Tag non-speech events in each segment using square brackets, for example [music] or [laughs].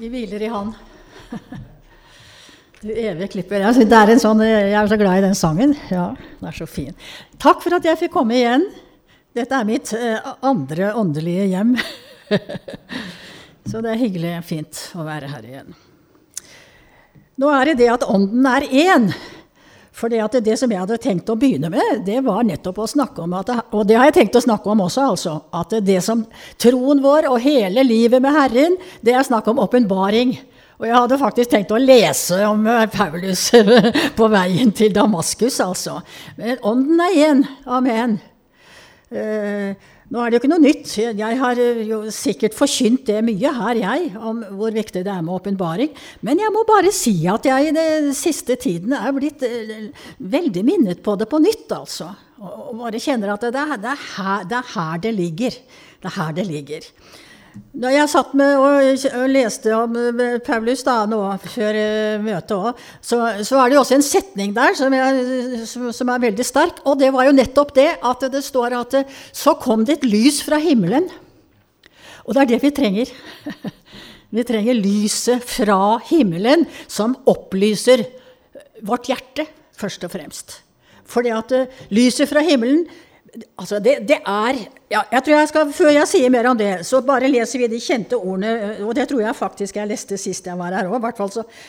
Vi hviler i Han. Du evige klipper. Jeg, det er sånn, jeg er så glad i den sangen. Ja, den er så fin. Takk for at jeg fikk komme igjen. Dette er mitt eh, andre åndelige hjem. [laughs] så det er hyggelig fint å være her igjen. Nå er det det at ånden er én. For det, det som jeg hadde tenkt å begynne med, det var nettopp å snakke om at, Og det har jeg tenkt å snakke om også, altså. At det som troen vår og hele livet med Herren, det er snakk om åpenbaring. Og jeg hadde faktisk tenkt å lese om eh, Paulus [laughs] på veien til Damaskus, altså. Men ånden er én. Amen. Uh, nå er det jo ikke noe nytt. Jeg har eh, jo sikkert forkynt det mye her, jeg, om hvor viktig det er med åpenbaring. Men jeg må bare si at jeg i den siste tiden er blitt eh, veldig minnet på det på nytt, altså. Og bare kjenner at det er, det er, her, det er her det ligger. Det er her det ligger. Da jeg satt med og, leste om eh, Paulus da, nå før uh, møtet òg, så, så, er det jo også en setning der som, jeg, som, er veldig sterk. Og det var jo nettopp det at det står at så kom det et lys fra himmelen. Og det er det vi trenger. [laughs] Vi trenger lyset fra himmelen som opplyser vårt hjerte, først og fremst. Fordi at lyset fra himmelen Altså, det, det, er ja, jeg tror jeg skal, Før jeg sier mer om det, så bare leser vi de kjente ordene. Og det tror jeg faktisk jeg leste sist jeg var her òg.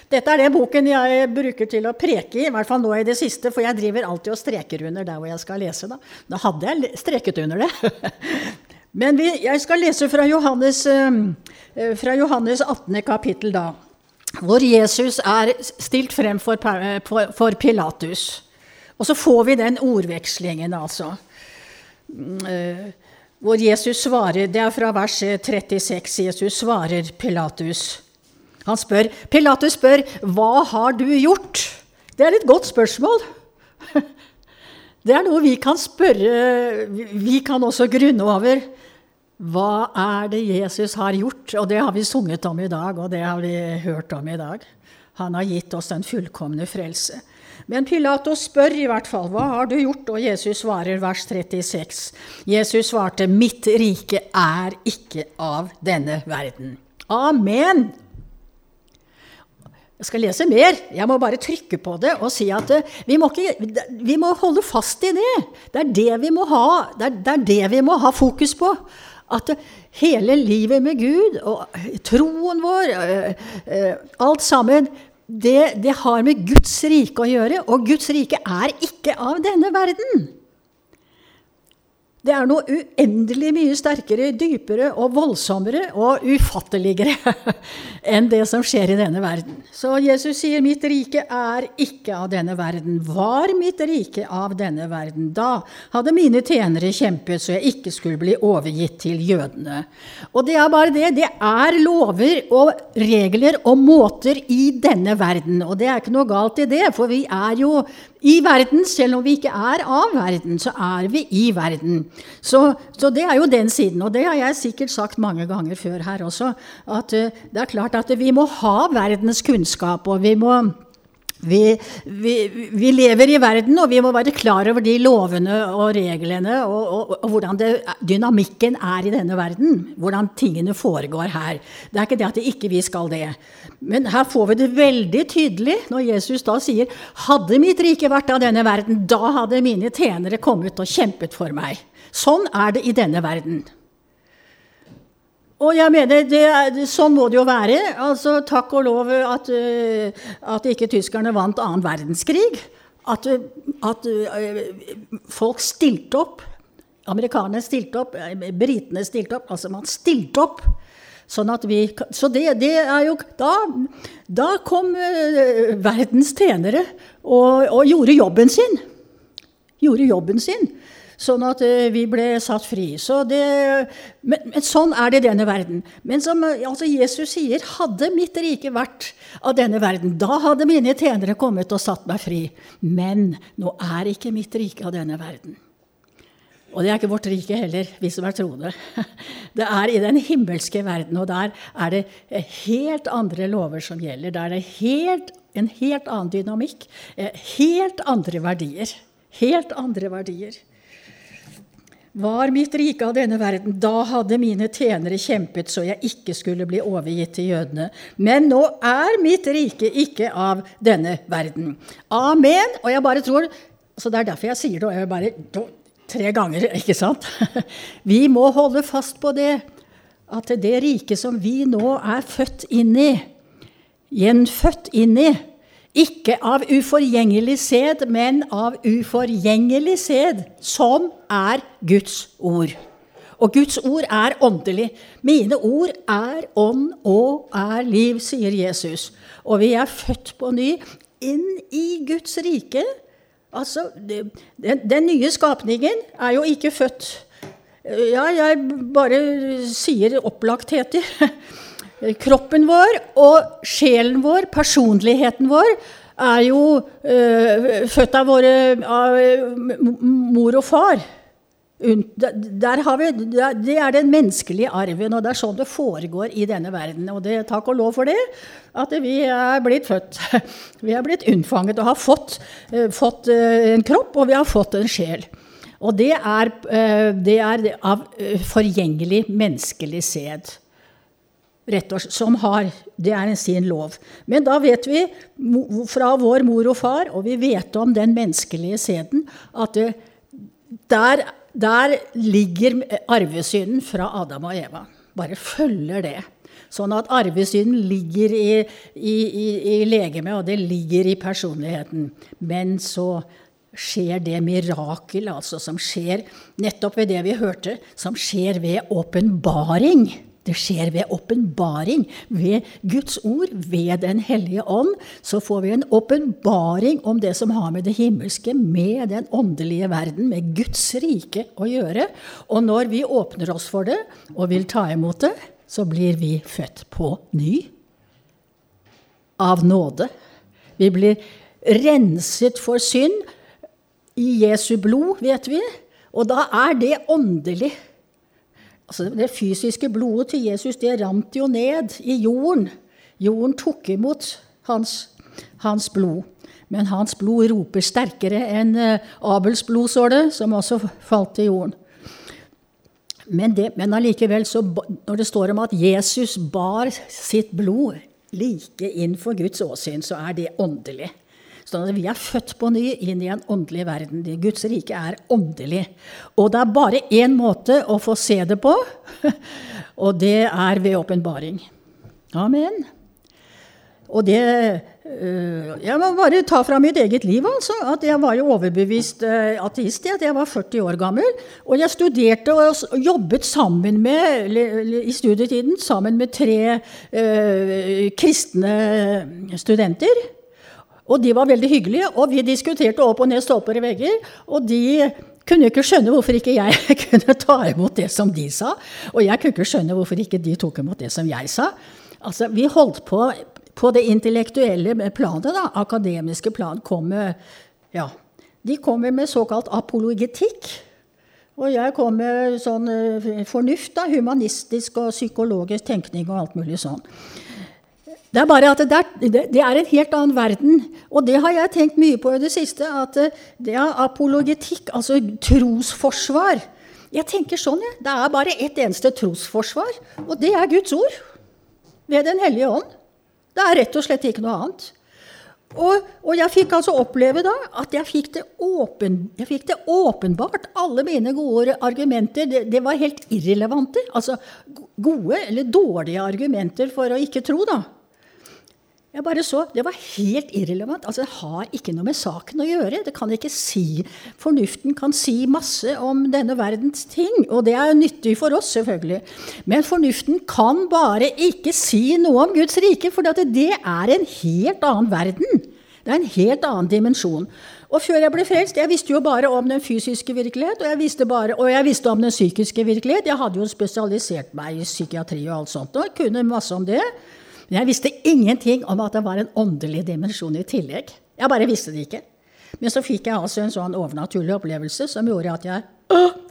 Dette er det boken jeg bruker til å preke i, i hvert fall nå i det siste. For jeg driver alltid og streker under der hvor jeg skal lese. Da, da hadde jeg streket under det. [laughs] Men vi, jeg skal lese fra Johannes, uh, fra Johannes 18. kapittel, da. Hvor Jesus er stilt frem for, for Pilatus. Og så får vi den ordvekslingen, altså. Eh, hvor Jesus svarer Det er fra vers 36. Jesus svarer Pilatus. Han spør, Pilatus spør, 'Hva har du gjort?' Det er et godt spørsmål. [laughs] Det er noe vi kan spørre Vi kan også grunne over. Hva er det Jesus har gjort? Og det har vi sunget om i dag, og det har vi hørt om i dag. Han har gitt oss den fullkomne frelse. Men Pilatos spør i hvert fall hva har du gjort, og Jesus svarer vers 36. Jesus svarte, mitt rike er ikke av denne verden. Amen! Jeg skal lese mer. Jeg må bare trykke på det og si at eh, vi må, ikke, vi må holde fast i det. Det er det, vi må ha, det er, det er det vi må ha fokus på. At hele livet med Gud og troen vår, eh, eh, alt sammen, det, det, har med Guds rike å gjøre, og Guds rike er ikke av denne verden. Det er noe uendelig mye sterkere, dypere og voldsommere og ufatteligere [laughs] enn det som skjer i denne verden. Så Jesus sier 'mitt rike er ikke av denne verden'. Var mitt rike av denne verden, da hadde mine tjenere kjempet så jeg ikke skulle bli overgitt til jødene. Og det er bare det. Det er lover og regler og måter i denne verden. Og det er ikke noe galt i det, for vi er jo i verden, selv om vi ikke er av verden, så er vi i verden. Så, så, det er jo den siden. Og det har jeg sikkert sagt mange ganger før her også. At uh, det er klart at vi må ha verdens kunnskap, og vi må vi, vi, vi, lever i verden, og vi må være klar over de lovene og reglene og, og, og hvordan det, dynamikken er i denne verden. Hvordan tingene foregår her. Det er ikke det at ikke vi skal det. Men her får vi det veldig tydelig når Jesus da sier Hadde mitt rike vært av denne verden, da hadde mine tjenere kommet og kjempet for meg. Sånn er det i denne verden. Og jeg mener, det, Sånn må det jo være. Altså, Takk og lov at, eh, at ikke tyskerne vant annen verdenskrig. At, at eh, folk stilte opp. Amerikanerne stilte opp, eh, britene stilte opp. Altså, man stilte opp. Sånn at vi, så det, det er jo Da, da kom verdens tjenere og, og gjorde jobben sin. Gjorde jobben sin sånn at eh, vi ble satt fri. Så det, men, men, sånn er det i denne verden. Men som eh, altså Jesus sier, hadde mitt rike vært av denne verden, da hadde mine tjenere kommet og satt meg fri. Men nå er ikke mitt rike av denne verden. Og det er ikke vårt rike heller, vi som er troende. [laughs] Det er i den himmelske verden, og der er det helt andre lover som gjelder. Der er det helt, en helt annen dynamikk, eh, helt andre verdier. Helt andre verdier. Var mitt rike av denne verden, da hadde mine tjenere kjempet så jeg ikke skulle bli overgitt til jødene. Men nå er mitt rike ikke av denne verden. Amen. Og jeg bare tror Så det er derfor jeg sier det, og jeg bare tre ganger, [laughs] ikke sant? Vi må holde fast på det. At det riket som vi nå er født inn i, gjenfødt inn i, ikke av uforgjengelig sæd, men av uforgjengelig sæd, som er Guds ord. Og Guds ord er åndelig. Mine ord er ånd og er liv, sier Jesus. Og vi er født på ny inn i Guds rike. Altså, den, den nye skapningen er jo ikke født Ja, jeg bare sier opplagtheter. [laughs] Kroppen vår og sjelen vår, personligheten vår, er jo øh, født av våre av mor og far. Der har vi, det er den menneskelige arven, og det er sånn det foregår i denne verden. Og det, takk og lov for det, at vi er blitt født. [laughs] Vi er blitt unnfanget og har fått, uh, fått uh, en kropp, og vi har fått en sjel. Og det er, det er av forgjengelig menneskelig sæd rett og, slett, som har Det er sin lov. Men da vet vi fra vår mor og far, og vi vet om den menneskelige sæden, at det, der, der ligger arvesynden fra Adam og Eva. Bare følger det. Sånn at arvesynden ligger i, i, i, i legemet, og det ligger i personligheten. Men så skjer det mirakel, altså, som skjer nettopp ved det vi hørte, som skjer ved åpenbaring. Det skjer ved åpenbaring. Ved Guds ord, ved Den hellige ånd, så får vi en åpenbaring om det som har med det himmelske, med den åndelige verden, med Guds rike å gjøre. Og når vi åpner oss for det og vil ta imot det, så blir vi født på ny. Av nåde. Vi blir renset for synd i Jesu blod, vet vi. Og da er det åndelig. Altså, det fysiske blodet til Jesus det rant jo ned i jorden. Jorden tok imot hans, hans blod. Men hans blod roper sterkere enn eh, Abels blod, som også falt til jorden. Men, det, men allikevel, så, når det står om at Jesus bar sitt blod like inn for Guds åsyn, så er det åndelig. Sånn at vi er født på ny inn i en åndelig verden. Guds rike er åndelig. Og det er bare én måte å få se det på, [laughs] og det er ved åpenbaring. Amen. Og det øh, Jeg må bare ta fra mitt eget liv, altså. At jeg var jo overbevist øh, ateist. At jeg var 40 år gammel. Og jeg studerte og jobbet sammen med, i studietiden sammen med tre øh, kristne studenter. Og de var veldig hyggelige, og vi diskuterte opp og ned stolper og vegger. Og de kunne ikke skjønne hvorfor ikke jeg [laughs] kunne ta imot det som de sa. Og jeg kunne ikke skjønne hvorfor ikke de tok imot det som jeg sa. Altså, Vi holdt på på det intellektuelle planet, da, akademiske plan, kom med ja, De kommer med såkalt apologetikk. Og jeg kom med sånn eh, fornuft, da, humanistisk og psykologisk tenkning og alt mulig sånn. Det er bare at det er, det er, en helt annen verden. Og det har jeg tenkt mye på i det siste. At det er apologetikk, altså trosforsvar. Jeg tenker sånn, jeg. Det er bare ett eneste trosforsvar, og det er Guds ord. Ved Den hellige ånd. Det er rett og slett ikke noe annet. Og, og jeg fikk altså oppleve da at jeg fikk, åpen, jeg fikk, det åpenbart. Alle mine gode argumenter det, det var helt irrelevante. Altså gode eller dårlige argumenter for å ikke tro, da. Jeg bare så, Det var helt irrelevant. Altså, Det har ikke noe med saken å gjøre. Det kan ikke si, Fornuften kan si masse om denne verdens ting, og det er nyttig for oss, selvfølgelig. Men fornuften kan bare ikke si noe om Guds rike, for det er en helt annen verden. Det er en helt annen dimensjon. Og før jeg ble frelst, jeg visste jo bare om den fysiske virkelighet, og jeg visste, bare, og jeg visste om den psykiske virkelighet. Jeg hadde jo spesialisert meg i psykiatri og alt sånt, og kunne masse om det. Men jeg visste ingenting om at det var en åndelig dimensjon i tillegg. Jeg bare visste det ikke. Men så fikk jeg altså en sånn overnaturlig opplevelse som gjorde at jeg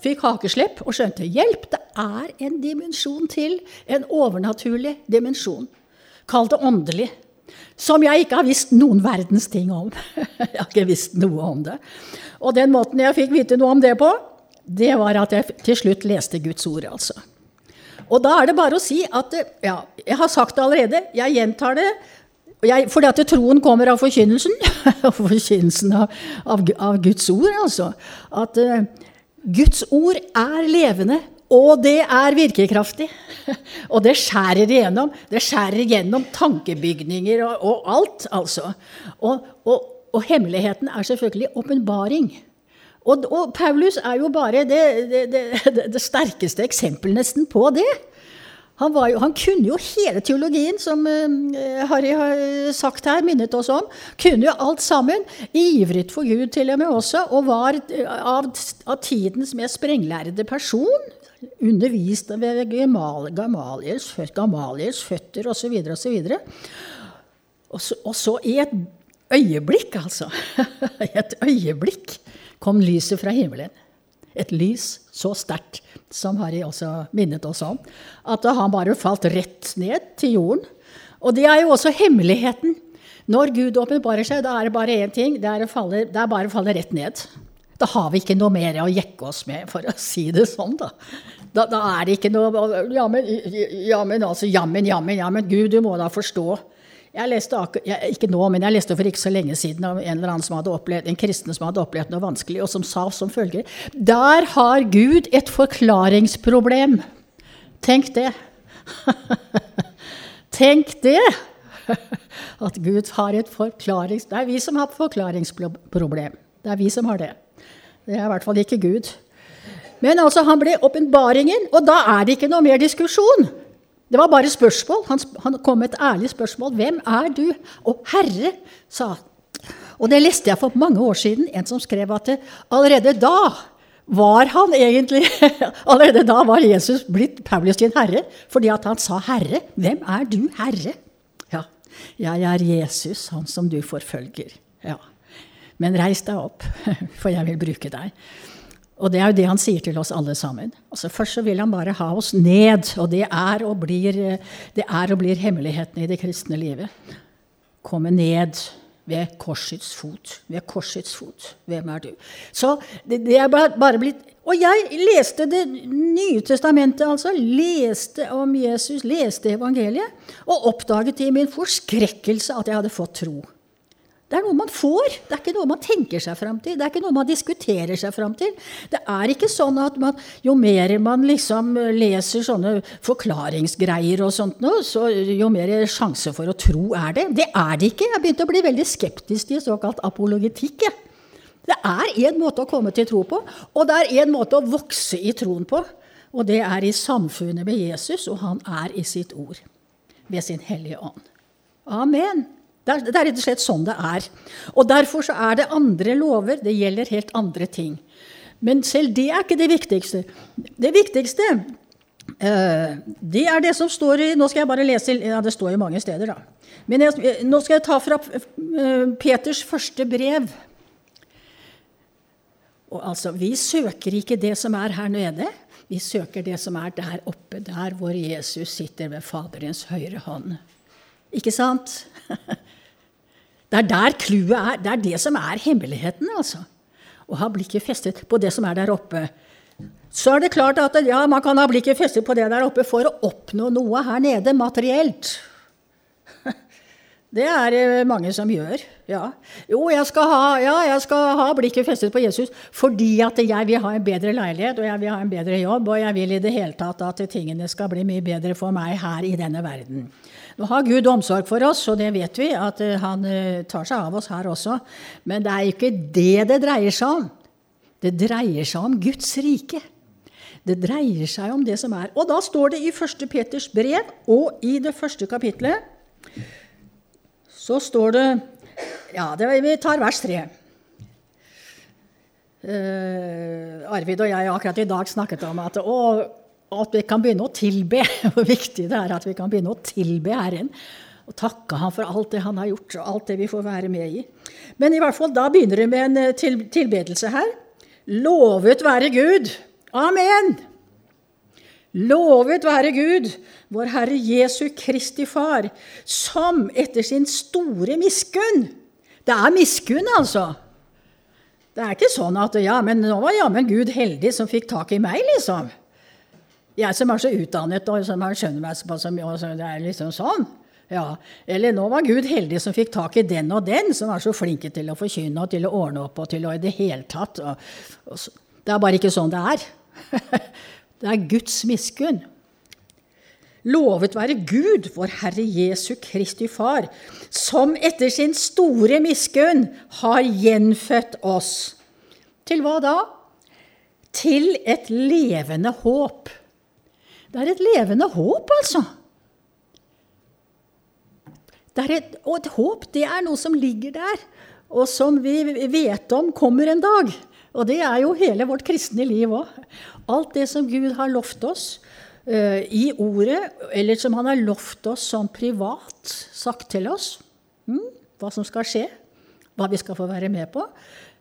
fikk hakeslepp og skjønte hjelp, det er en dimensjon til. En overnaturlig dimensjon. Kall det åndelig. Som jeg ikke har visst noen verdens ting om. [laughs] jeg har ikke visst noe om det. Og den måten jeg fikk vite noe om det på, det var at jeg til slutt leste Guds ord, altså. Og da er det bare å si at Ja, jeg har sagt det allerede, jeg gjentar det. Jeg, fordi at troen kommer av forkynnelsen. [laughs] forkynnelsen av, av, av, Guds ord, altså. At uh, Guds ord er levende, og det er virkekraftig. [laughs] og det skjærer igjennom. Det skjærer igjennom tankebygninger og, og alt, altså. Og, og, og, hemmeligheten er selvfølgelig åpenbaring. Og, Paulus er jo bare det, det, det, det sterkeste eksempelet nesten på det. Han, jo, han, kunne jo hele teologien, som uh, Harry har sagt her, minnet oss om. Kunne jo alt sammen. Ivret for Gud til og med også, og var av, av tidens mest sprenglærde person. Undervist ved Gamaliels, Gamaliels føtter osv. osv. Og, så, og så i et øyeblikk, altså. [laughs] I et øyeblikk kom lyset fra himmelen. Et lys så sterkt, som Harry også minnet oss om, at han bare falt rett ned til jorden. Og det er jo også hemmeligheten. Når Gud åpenbarer seg, da er det bare én ting. Det er, falle, det er bare å falle rett ned. Da har vi ikke noe mer å jekke oss med, for å si det sånn, da. Da, da er det ikke noe Jammen, jammen, altså, jammen, jammen, jammen. Gud, du må da forstå. Jeg leste, ikke nå, men jeg leste for ikke så lenge siden om en eller annen som hadde opplevd, en kristen som hadde opplevd noe vanskelig, og som sa som følger Der har Gud et forklaringsproblem. Tenk det. [laughs] Tenk det! [laughs] At Gud har et forklarings... Det er vi som har forklaringsproblem. Det er vi som har det. Det er i hvert fall ikke Gud. Men altså, han ble åpenbaringen, og da er det ikke noe mer diskusjon. Det var bare spørsmål. Han, han kom med et ærlig spørsmål. 'Hvem er du?' Og 'Herre', sa han. Og det leste jeg for mange år siden. En som skrev at allerede da var han egentlig [laughs] Allerede da var Jesus blitt Paulus sin herre, fordi at han sa 'Herre'. Hvem er du, Herre? Ja, jeg er Jesus, han som du forfølger. Ja. Men reis deg opp, [laughs] for jeg vil bruke deg. Og det er jo det han sier til oss alle sammen. Altså Først så vil han bare ha oss ned, og det er og blir, det er og blir hemmeligheten i det kristne livet. Komme ned ved korsets fot. Ved korsets fot. Hvem er du? Så det, det er bare blitt Og jeg leste Det nye testamentet, altså. Leste om Jesus, leste evangeliet, og oppdaget i min forskrekkelse at jeg hadde fått tro. Det er noe man får, det er ikke noe man tenker seg fram til. Det er ikke noe man diskuterer seg fram til. Det er ikke sånn at man, jo mer man liksom leser sånne forklaringsgreier og sånt nå, så jo mer sjanse for å tro er det. Det er det ikke. Jeg begynte å bli veldig skeptisk til såkalt apologetikk. Det er én måte å komme til tro på, og det er én måte å vokse i troen på. Og det er i samfunnet med Jesus, og han er i sitt ord. Ved sin Hellige Ånd. Amen. Det er, rett og slett sånn det er. Og Derfor så er det andre lover. Det gjelder helt andre ting. Men selv det er ikke det viktigste. Det viktigste uh, det er det som står i Nå skal jeg bare lese ja, Det står jo mange steder, da. Men jeg, nå skal jeg ta fra uh, Peters første brev. Og altså, Vi søker ikke det som er her nede. Vi søker det som er der oppe, der hvor Jesus sitter ved Faderens høyre hånd. Ikke sant? Det er der clouet er. Det er det som er hemmeligheten. altså. Å ha blikket festet på det som er der oppe. Så er det klart at ja, man kan ha blikket festet på det der oppe for å oppnå noe her nede materielt. Det er det eh, mange som gjør. Ja. Jo, jeg skal, ha, ja, jeg skal ha blikket festet på Jesus fordi at jeg vil ha en bedre leilighet og jeg vil ha en bedre jobb, og jeg vil i det hele tatt at tingene skal bli mye bedre for meg her i denne verden. Nå har Gud omsorg for oss, og det vet vi, at eh, han eh, tar seg av oss her også. Men det er ikke det det dreier seg om. Det dreier seg om Guds rike. Det dreier seg om det som er. Og da står det i 1. Peters brev og i det første kapitlet så står det Ja, det, vi tar vers 3. Uh, eh, Arvid og jeg akkurat i dag snakket om at å, at vi kan begynne å tilbe. [laughs] Hvor viktig det er at vi kan begynne å tilbe Herren. Og takke ham for alt det Han har gjort, og alt det vi får være med i. Men i hvert fall, da begynner det med en eh, til, tilbedelse her. Lovet være Gud. Amen! Lovet være Gud, vår Herre Jesu Kristi Far, som etter sin store miskunn Det er miskunn, altså. Det er ikke sånn at ja, men nå var jammen Gud heldig som fikk tak i meg, liksom. Jeg som er så utdannet og som skjønner meg såpass så mye, så det er liksom sånn. Ja. Eller nå var Gud heldig som fikk tak i den og den, som er så flinke til å forkynne og til å ordne opp og til å i det hele tatt. Og, og så, det er bare ikke sånn det er. [laughs] det er Guds miskunn. Lovet være Gud, vår Herre Jesu Kristi Far, som etter sin store miskunn har gjenfødt oss. Til hva da? Til et levende håp. Det er et levende håp, altså. Et, og et håp, det er noe som ligger der, og som vi vet om kommer en dag. Og det er jo hele vårt kristne liv òg. Alt det som Gud har lovt oss, uh, i ordet, eller som han har lovt oss som privat, sagt til oss. Mm, hva som skal skje, hva vi skal få være med på.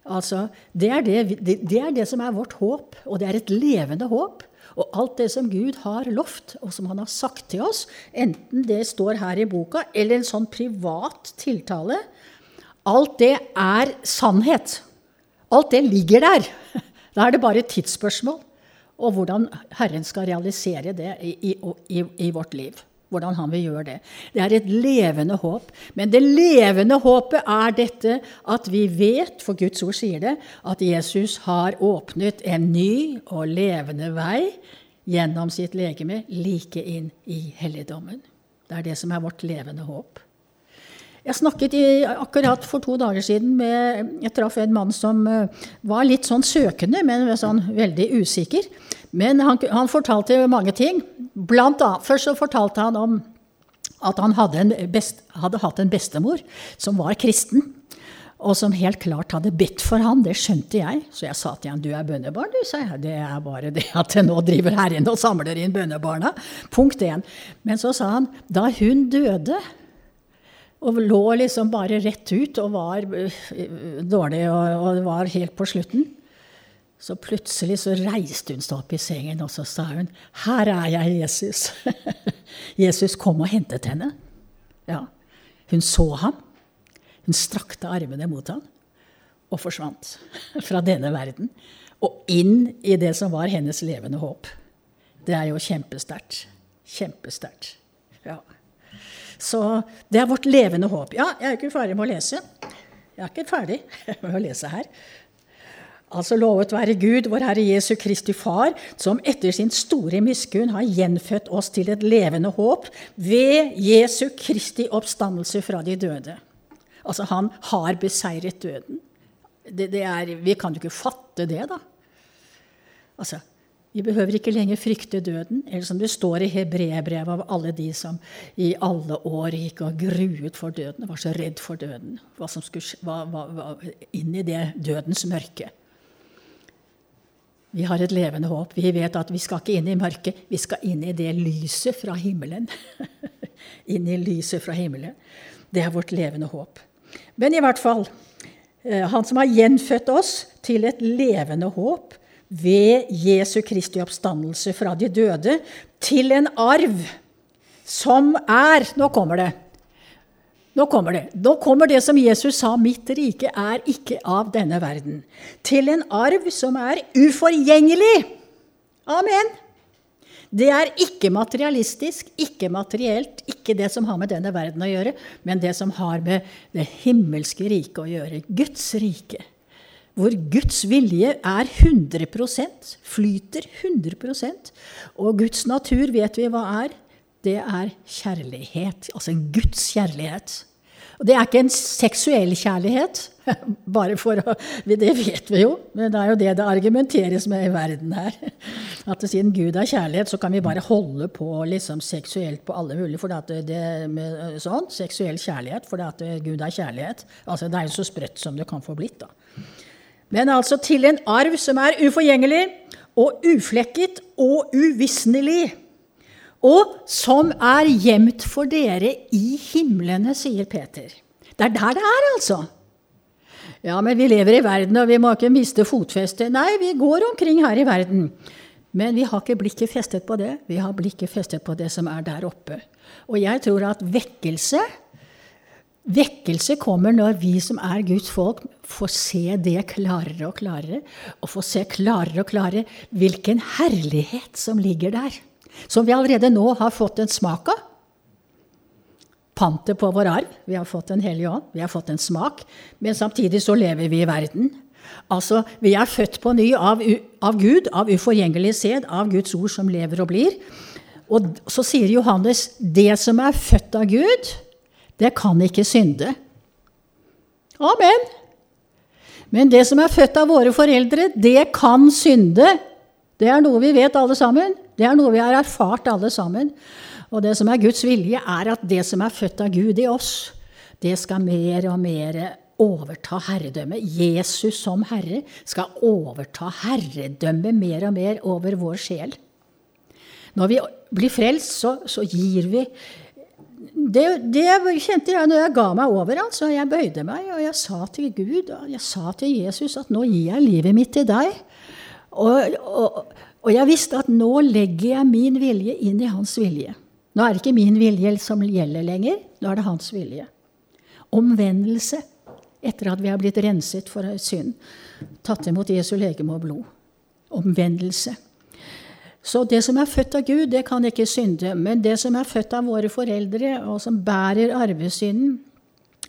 Altså, det er det, det, det er det, som er vårt håp, og det er et levende håp. Og alt det som Gud har lovt, og som han har sagt til oss, enten det står her i boka eller en sånn privat tiltale, alt det er sannhet. Alt det ligger der. [laughs] Da er det bare et tidsspørsmål og hvordan Herren skal realisere det i, i, i, vårt liv. Hvordan han vil gjøre det. Det er et levende håp. Men det levende håpet er dette at vi vet, for Guds ord sier det, at Jesus har åpnet en ny og levende vei gjennom sitt legeme like inn i helligdommen. Det er det som er vårt levende håp. Jeg snakket i, akkurat for to dager siden med Jeg traff en mann som uh, var litt sånn søkende, men sånn veldig usikker. Men han, han fortalte mange ting. Blant annet, først så fortalte han om at han hadde, best, hadde hatt en bestemor som var kristen. Og som helt klart hadde bedt for han, det skjønte jeg. Så jeg sa til han, du er bønnebarn, du, sa jeg. Det er bare det at nå driver Herren og samler inn bønnebarna. Punkt én. Men så sa han, da hun døde, og lå liksom bare rett ut og var øh, dårlig og, og var helt på slutten. Så plutselig så reiste hun seg opp i sengen, og så sa hun, 'Her er jeg, Jesus'. [laughs] Jesus kom og hentet henne. Ja. Hun så ham. Hun strakte armene mot ham og forsvant [laughs] fra denne verden og inn i det som var hennes levende håp. Det er jo kjempesterkt. Kjempesterkt. Ja. Så det er vårt levende håp. Ja, jeg er ikke ferdig med å lese. Jeg er ikke ferdig [laughs] med å lese her. Altså lovet være Gud, vår Herre Jesu Kristi Far, som etter sin store miskunn har gjenfødt oss til et levende håp ved Jesu Kristi oppstandelse fra de døde. Altså, han har beseiret døden. Det, det er, vi kan jo ikke fatte det, da. Altså, vi behøver ikke lenger frykte døden, eller som det står i hebreerbrevet av alle de som i alle år gikk og gruet for døden, var så redd for døden, hva som skulle hva, hva, var inn i det dødens mørke. Vi har et levende håp. Vi vet at vi skal ikke inn i mørket, vi skal inn i det lyset fra himmelen. [laughs] inn i lyset fra himmelen. Det er vårt levende håp. Men i hvert fall, eh, han som har gjenfødt oss til et levende håp, ved Jesu Kristi oppstandelse fra de døde til en arv som er Nå kommer det. Nå kommer det. Nå kommer det som Jesus sa, 'Mitt rike er ikke av denne verden'. Til en arv som er uforgjengelig. Amen. Det er ikke materialistisk, ikke materielt, ikke det som har med denne verden å gjøre, men det som har med det himmelske riket å gjøre. Guds rike hvor Guds vilje er 100% flyter 100% Og Guds natur vet vi hva er. Det er kjærlighet. Altså Guds kjærlighet. Og det er ikke en seksuell kjærlighet, [laughs] bare for å Det vet vi jo, men det er jo det det argumenteres med i verden her. [laughs] At siden Gud er kjærlighet, så kan vi bare holde på liksom seksuelt på alle mulige. For det, det med sånn, seksuell kjærlighet, for det at Gud er kjærlighet. Altså Det er jo så sprøtt som det kan få blitt, da men altså til en arv som er uforgjengelig og uflekket og uvisnelig, og som er gjemt for dere i himlene, sier Peter. Det er der det er, altså. Ja, men vi lever i verden, og vi må ikke miste fotfestet. Nei, vi går omkring her i verden. Men vi har ikke blikket festet på det. Vi har blikket festet på det som er der oppe. Og jeg tror at vekkelse Vekkelse kommer når vi som er Guds folk, får se det klarere og klarere. Og får se klarere og klarere hvilken herlighet som ligger der. Som vi allerede nå har fått en smak av. Pantet på vår arv. Vi har fått en hellig ånd. Vi har fått en smak. Men samtidig så lever vi i verden. Altså, vi er født på ny av, av Gud, av uforgjengelig sæd, av Guds ord som lever og blir. Og så sier Johannes det som er født av Gud, det kan ikke synde. Amen. Men det som er født av våre foreldre, det kan synde. Det er noe vi vet alle sammen. Det er noe vi har erfart alle sammen. Og det som er Guds vilje, er at det som er født av Gud i oss, det skal mer og mer overta herredømmet. Jesus som herre skal overta herredømmet mer og mer over vår sjel. Når vi blir frelst, så, så gir vi det, det, kjente jeg når jeg ga meg over. Så Jeg bøyde meg, og jeg sa til Gud og jeg sa til Jesus at nå gir jeg livet mitt til deg. Og, og, og jeg visste at nå legger jeg min vilje inn i hans vilje. Nå er det ikke min vilje som gjelder lenger, nå er det hans vilje. Omvendelse etter at vi har blitt renset for synd. Tatt imot Jesu legeme og blod. Omvendelse. Så det som er født av Gud, det kan ikke synde. Men det som er født av våre foreldre, og som bærer arvesynden,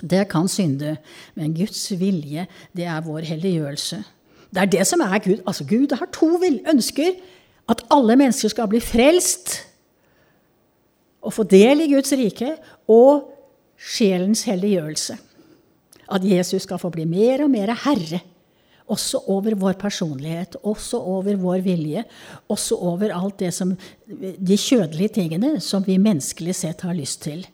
det kan synde. Men Guds vilje, det er vår helliggjørelse. Det er det som er Gud. Altså, Gud har to ønsker. At alle mennesker skal bli frelst og få del i Guds rike, og sjelens helliggjørelse. At Jesus skal få bli mer og mer herre også over vår personlighet, også over vår vilje, også over alt det som De kjødelige tingene som vi menneskelig sett har lyst til.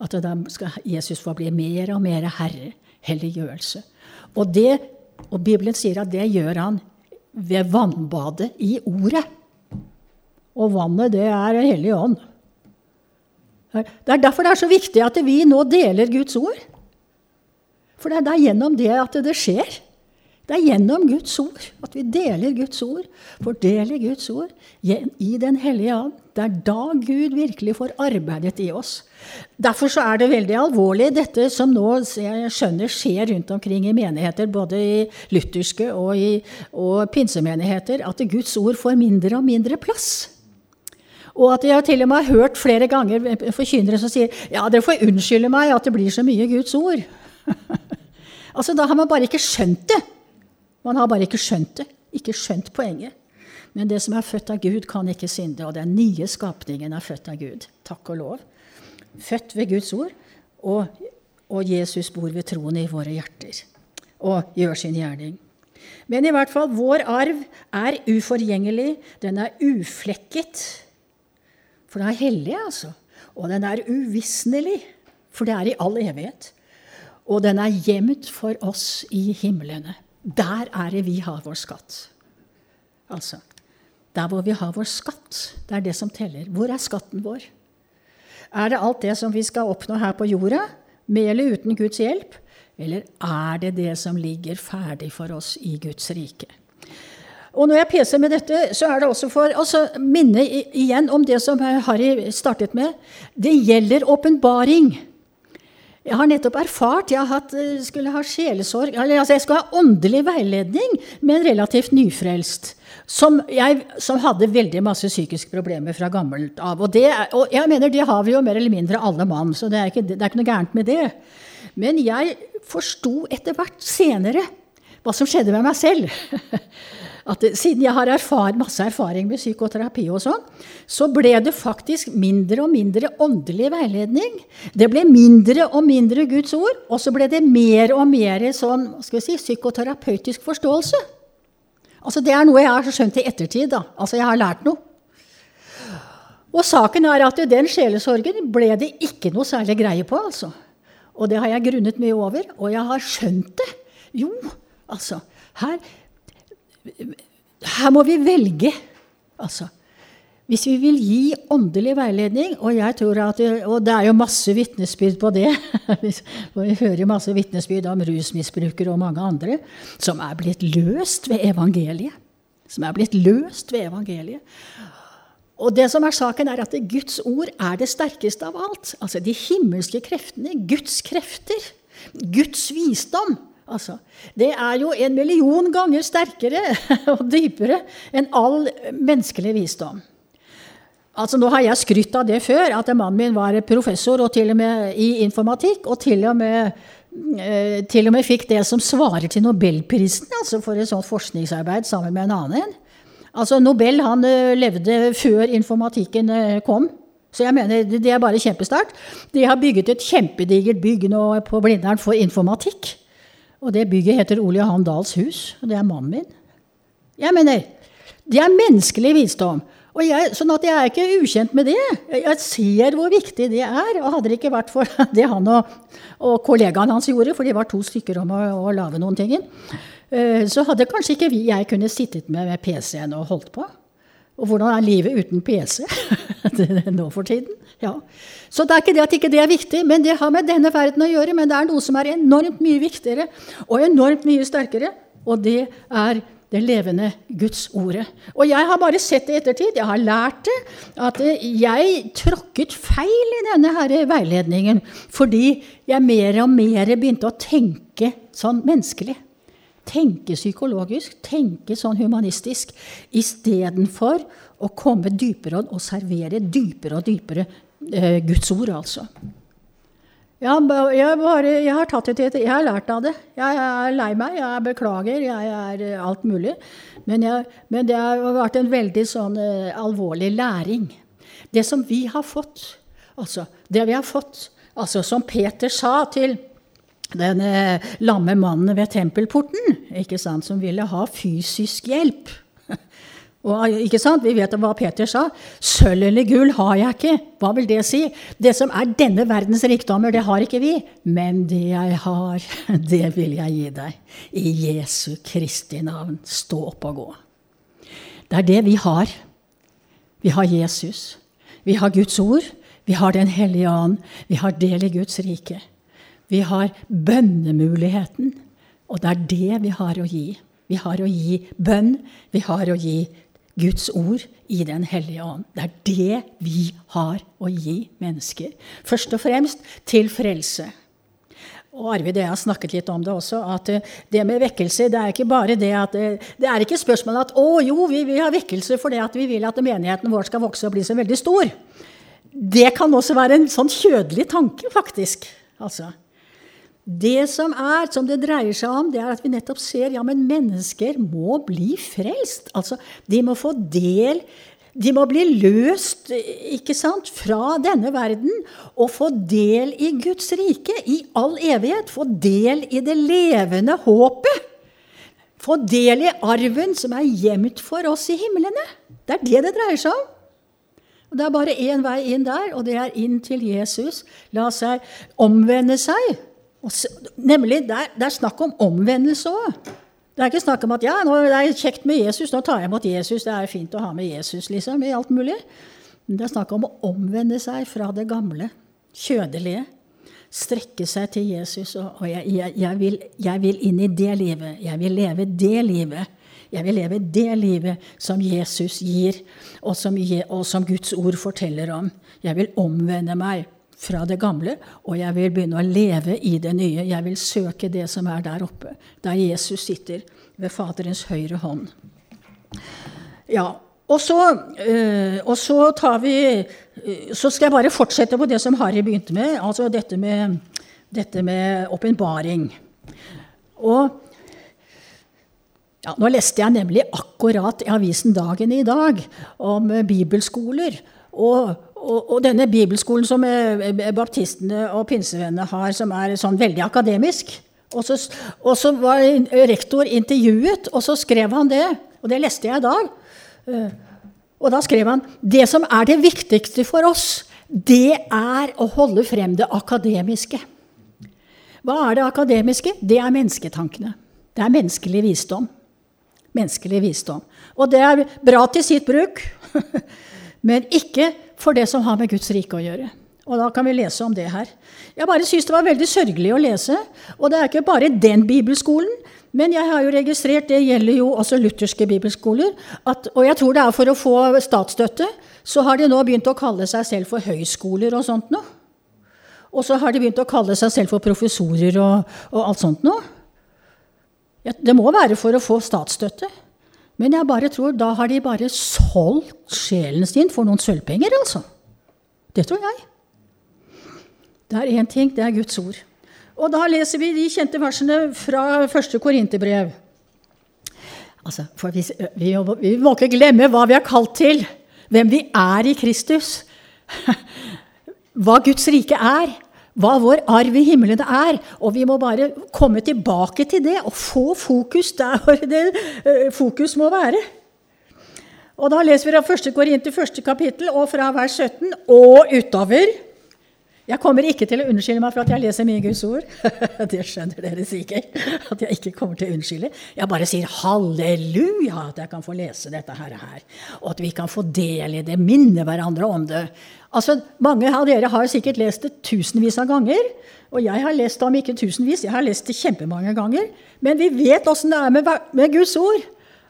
At da skal Jesus få bli mer og mer herre. Helliggjørelse. Og, det, og Bibelen sier at det gjør han ved vannbadet i Ordet. Og vannet, det er Hellig ånd. Det er derfor det er så viktig at vi nå deler Guds ord. For det er gjennom det at det skjer. Det er gjennom Guds ord at vi deler Guds ord, fordeler Guds ord i Den hellige and. Det er da Gud virkelig får arbeidet i oss. Derfor så er det veldig alvorlig, dette som nå jeg skjønner skjer rundt omkring i menigheter, både i lutherske og i og pinsemenigheter, at Guds ord får mindre og mindre plass. Og at jeg til og med har hørt flere ganger forkynnere som sier ja, dere får unnskylde meg at det blir så mye Guds ord. [laughs] altså, Da har man bare ikke skjønt det. Man har bare ikke skjønt det, ikke skjønt poenget. Men det som er født av Gud, kan ikke synde, og den nye skapningen er født av Gud. Takk og lov. Født ved Guds ord, og, og Jesus bor ved troen i våre hjerter og gjør sin gjerning. Men i hvert fall, vår arv er uforgjengelig, den er uflekket. For den er hellig, altså. Og den er uvisnelig, for det er i all evighet. Og den er gjemt for oss i himlene. Der er det vi har vår skatt. Altså der hvor vi har vår skatt. Det er det som teller. Hvor er skatten vår? Er det alt det som vi skal oppnå her på jorda, med eller uten Guds hjelp? Eller er det det som ligger ferdig for oss i Guds rike? Og når jeg peser med dette, så er det også for å altså, minne igjen om det som Harry startet med. Det gjelder åpenbaring. Jeg har nettopp erfart Jeg hatt, eh, skulle ha sjelesorg altså Jeg skulle ha åndelig veiledning med en relativt nyfrelst. Som, jeg, som hadde veldig masse psykiske problemer fra gammelt av. Og, det, og jeg mener det har vi jo mer eller mindre alle mann, så det er ikke, det er ikke noe gærent med det. Men jeg forsto etter hvert senere hva som skjedde med meg selv. [laughs] at siden jeg har erfar, masse erfaring med psykoterapi og sånn, så ble det faktisk mindre og mindre åndelig veiledning. Det ble mindre og mindre Guds ord, og så ble det mer og mer sånn, si, psykoterapeutisk forståelse. Altså Det er noe jeg har skjønt i ettertid. da. Altså Jeg har lært noe. Og saken er at den sjelesorgen ble det ikke noe særlig greie på. altså. Og det har jeg grunnet mye over. Og jeg har skjønt det. Jo, altså her her må vi velge. Altså, hvis vi vil gi åndelig veiledning, og, jeg tror at og det er jo masse vitnesbyrd på det [laughs] Vi hører masse vitnesbyrd om rusmisbrukere og mange andre som er blitt løst ved evangeliet. Som er blitt løst ved evangeliet. Og det som er saken, er at Guds ord er det sterkeste av alt. Altså de himmelske kreftene, Guds krefter, Guds visdom. Altså, det er jo en million ganger sterkere [laughs] og dypere enn all menneskelig visdom. Altså, nå har jeg skrytt av det før, at mannen min var professor og til og med i informatikk. Og til og med, eh, til og med fikk det som svarer til nobelprisen altså for et sånt forskningsarbeid sammen med en annen. Altså, Nobel han eh, levde før informatikken eh, kom. Så jeg mener, det er bare kjempestart. De har bygget et kjempedigert bygg nå på Blindern for informatikk. Og det bygget heter Ole Johan Dahls hus, og det er mannen min. Jeg mener, det er menneskelig visdom. Og jeg, sånn at jeg er ikke ukjent med det. Jeg ser hvor viktig det er. Og hadde det ikke vært for [laughs] det han og, og kollegaen hans gjorde, for de var to stykker om å, å lage noen ting, eh, så hadde kanskje ikke jeg kunne sittet med, med PC-en og holdt på. Og hvordan er livet uten PC [laughs] nå for tiden? Ja. Så det er ikke det at ikke det er viktig, men det har med denne verden å gjøre. Men det er noe som er enormt mye viktigere og enormt mye sterkere, og det er det levende Guds ordet. Og jeg har bare sett det i ettertid. Jeg har lært det. At jeg tråkket feil i denne her veiledningen fordi jeg mer og mer begynte å tenke sånn menneskelig. Tenke psykologisk, tenke sånn humanistisk, istedenfor å komme dypere og servere dypere og dypere eh, Guds ord, altså. Jeg, jeg, bare, jeg, har tatt det til Jeg har lært av det. Jeg er lei meg, jeg beklager, jeg er eh, alt mulig. Men, jeg, men det har vært en veldig sånn eh, alvorlig læring. Det som vi har fått, altså det vi har fått, altså som Peter sa til den uh, lamme mannen ved tempelporten, ikke sant, som ville ha fysisk hjelp [laughs] og, ikke sant? Vi vet hva Peter sa. Sølv eller gull har jeg ikke. Hva vil det si? Det som er denne verdens rikdommer, det har ikke vi. Men det jeg har, [laughs] det vil jeg gi deg. I Jesu Kristi navn. Stå opp og gå. Det er det vi har. Vi har Jesus. Vi har Guds ord. Vi har Den hellige ånd. Vi har del i Guds rike. Vi har bønnemuligheten. Og det er det vi har å gi. Vi har å gi bønn. Vi har å gi Guds ord i Den hellige ånd. Det er det vi har å gi mennesker. Først og fremst til frelse. Og Arvid og jeg har snakket litt om det også, at eh, det med vekkelse det er ikke bare det at eh, Det er ikke spørsmålet at 'Å jo, vi vil ha vekkelse fordi at vi vil at menigheten vår skal vokse og bli så veldig stor'. Det kan også være en sånn kjødelig tanke, faktisk. Altså. Det som er, som det dreier seg om, det er at vi nettopp ser ja, men mennesker må bli frelst. Altså, de må få del De må bli løst ikke sant, fra denne verden og få del i Guds rike i all evighet. Få del i det levende håpet. Få del i arven som er gjemt for oss i himlene. Det er det det dreier seg om. Og Det er bare én vei inn der, og det er inn til Jesus. La seg omvende seg så, nemlig, det er, det er, snakk om omvendelse òg. Det er ikke snakk om at ja, nå er det kjekt med Jesus, nå tar jeg imot Jesus. Det er fint å ha med Jesus liksom, i alt mulig. Men det er snakk om å omvende seg fra det gamle, kjødelige. Strekke seg til Jesus. Og, og jeg, jeg, jeg, vil, jeg vil inn i det livet. Jeg vil leve det livet. Jeg vil leve det livet som Jesus gir, og som, og som Guds ord forteller om. Jeg vil omvende meg fra det gamle, og jeg vil begynne å leve i det nye. Jeg vil søke det som er der oppe, der Jesus sitter ved Faderens høyre hånd. Ja, og så, øh, og så tar vi øh, Så skal jeg bare fortsette på det som Harry begynte med, altså dette med dette med åpenbaring. Og ja, Nå leste jeg nemlig akkurat i avisen Dagen i dag om bibelskoler. Og og, og, denne bibelskolen som eh, eh, baptistene og pinsevennene har, som er sånn veldig akademisk og så, og så, var rektor intervjuet, og så skrev han det. Og det leste jeg i dag. Eh, og da skrev han det som er det viktigste for oss, det er å holde frem det akademiske. Hva er det akademiske? Det er mennesketankene. Det er menneskelig visdom. Menneskelig visdom. Og det er bra til sitt bruk, [laughs] men ikke for det som har med Guds rike å gjøre. Og da kan vi lese om det her. Jeg bare syns det var veldig sørgelig å lese. Og det er ikke bare den bibelskolen. Men jeg har jo registrert, det gjelder jo også lutherske bibelskoler, at, og jeg tror det er for å få statsstøtte, så har de nå begynt å kalle seg selv for høyskoler og sånt noe. Og så har de begynt å kalle seg selv for professorer og, og alt sånt noe. Det må være for å få statsstøtte. Men jeg bare tror da har de bare solgt sjelen sin for noen sølvpenger, altså. Det tror jeg. Det er én ting, det er Guds ord. Og da leser vi de kjente versene fra første Korinterbrev. Altså, for vi, vi, vi, må ikke glemme hva vi er kalt til, hvem vi er i Kristus. [laughs] Hva Guds rike er, hva vår arv i himmelen er. Og vi må bare komme tilbake til det og få fokus der det uh, fokus må være. Og Da leser vi fra 1. Korinter 1. kapittel og fra vers 17 og utover. Jeg kommer ikke til å unnskylde meg for at jeg leser mye Guds ord. [laughs] Det skjønner dere sikkert. At jeg ikke kommer til å unnskylde. Jeg bare sier halleluja at jeg kan få lese dette her. Og at vi kan få del i det, minne hverandre om det. Altså, Mange av dere har sikkert lest det tusenvis av ganger. Og jeg har lest det om ikke tusenvis, jeg har lest det kjempemange ganger. Men vi vet åssen det er med, med Guds ord.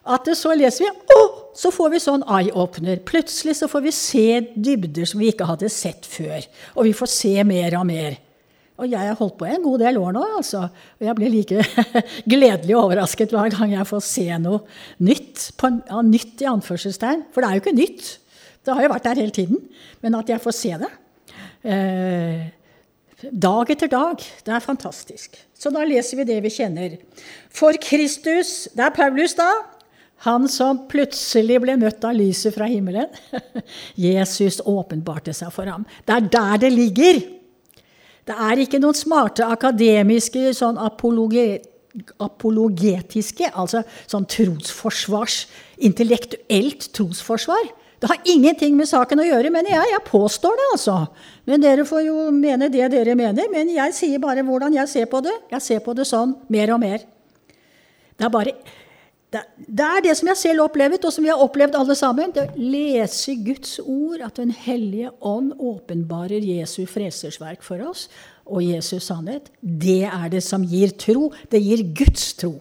At så leser vi, og så får vi sånn eye-opener. Plutselig så får vi se dybder som vi ikke hadde sett før. Og vi får se mer og mer. Og jeg har holdt på en god del år nå, altså. Og jeg blir like [laughs] gledelig overrasket hver gang jeg får se noe nytt. På, ja, nytt i anførselstegn. For det er jo ikke nytt. Det har jo vært der hele tiden. Men at jeg får se det eh, dag etter dag, det er fantastisk. Så da leser vi det vi kjenner. For Kristus Det er Paulus, da. Han som plutselig ble møtt av lyset fra himmelen. [laughs] Jesus åpenbarte seg for ham. Det er der det ligger. Det er ikke noen smarte akademiske sånn apologe, apologetiske, altså sånn trosforsvars, intellektuelt trosforsvar. Det har ingenting med saken å gjøre, mener jeg. Jeg påstår det, altså. Men dere får jo mene det dere mener. Men jeg sier bare hvordan jeg ser på det. Jeg ser på det sånn mer og mer. Det er bare det, er det som jeg selv har opplevd, og som vi har opplevd alle sammen. Det å lese Guds ord, at Den hellige ånd åpenbarer Jesu fresersverk for oss, og Jesus sannhet. Det er det som gir tro. Det gir Guds tro.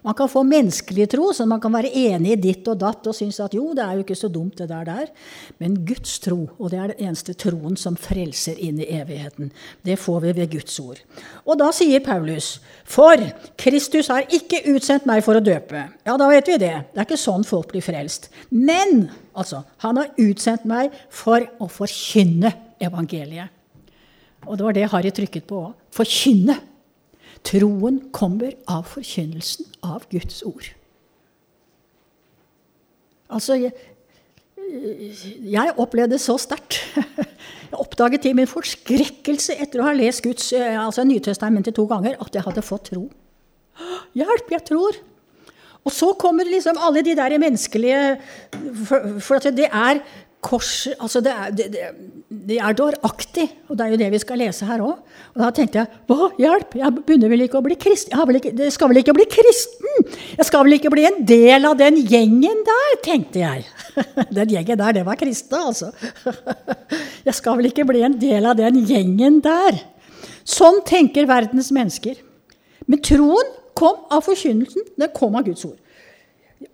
Man kan få menneskelig tro, så man kan være enig i ditt og datt og synes at jo, det er jo ikke så dumt, det der der. Men Guds tro, og det er den eneste troen som frelser inn i evigheten, det får vi ved Guds ord. Og da sier Paulus, for Kristus har ikke utsendt meg for å døpe. Ja, da vet vi det. Det er ikke sånn folk blir frelst. Men altså, han har utsendt meg for å forkynne evangeliet. Og det var det Harry trykket på òg. Forkynne. Troen kommer av forkynnelsen av Guds ord. Altså, jeg, jeg opplevde det så sterkt. Jeg oppdaget til min forskrekkelse etter å ha lest Guds, eh, altså Nytestamentet to ganger at jeg hadde fått tro. Hjelp, jeg tror! Og så kommer liksom alle de der menneskelige For, for det er kors altså det, er, det, det er dåraktig, og det er jo det vi skal lese her òg. Og da tenkte jeg hva, hjelp, jeg begynner vel ikke å bli kristen? Jeg, jeg skal vel ikke bli kristen? Jeg skal vel ikke bli en del av den gjengen der, tenkte jeg. [laughs] Den gjengen der, det var kristne, altså. [laughs] Jeg skal vel ikke bli en del av den gjengen der. Sånn tenker verdens mennesker. Men troen kom av forkynnelsen. Den kom av Guds ord.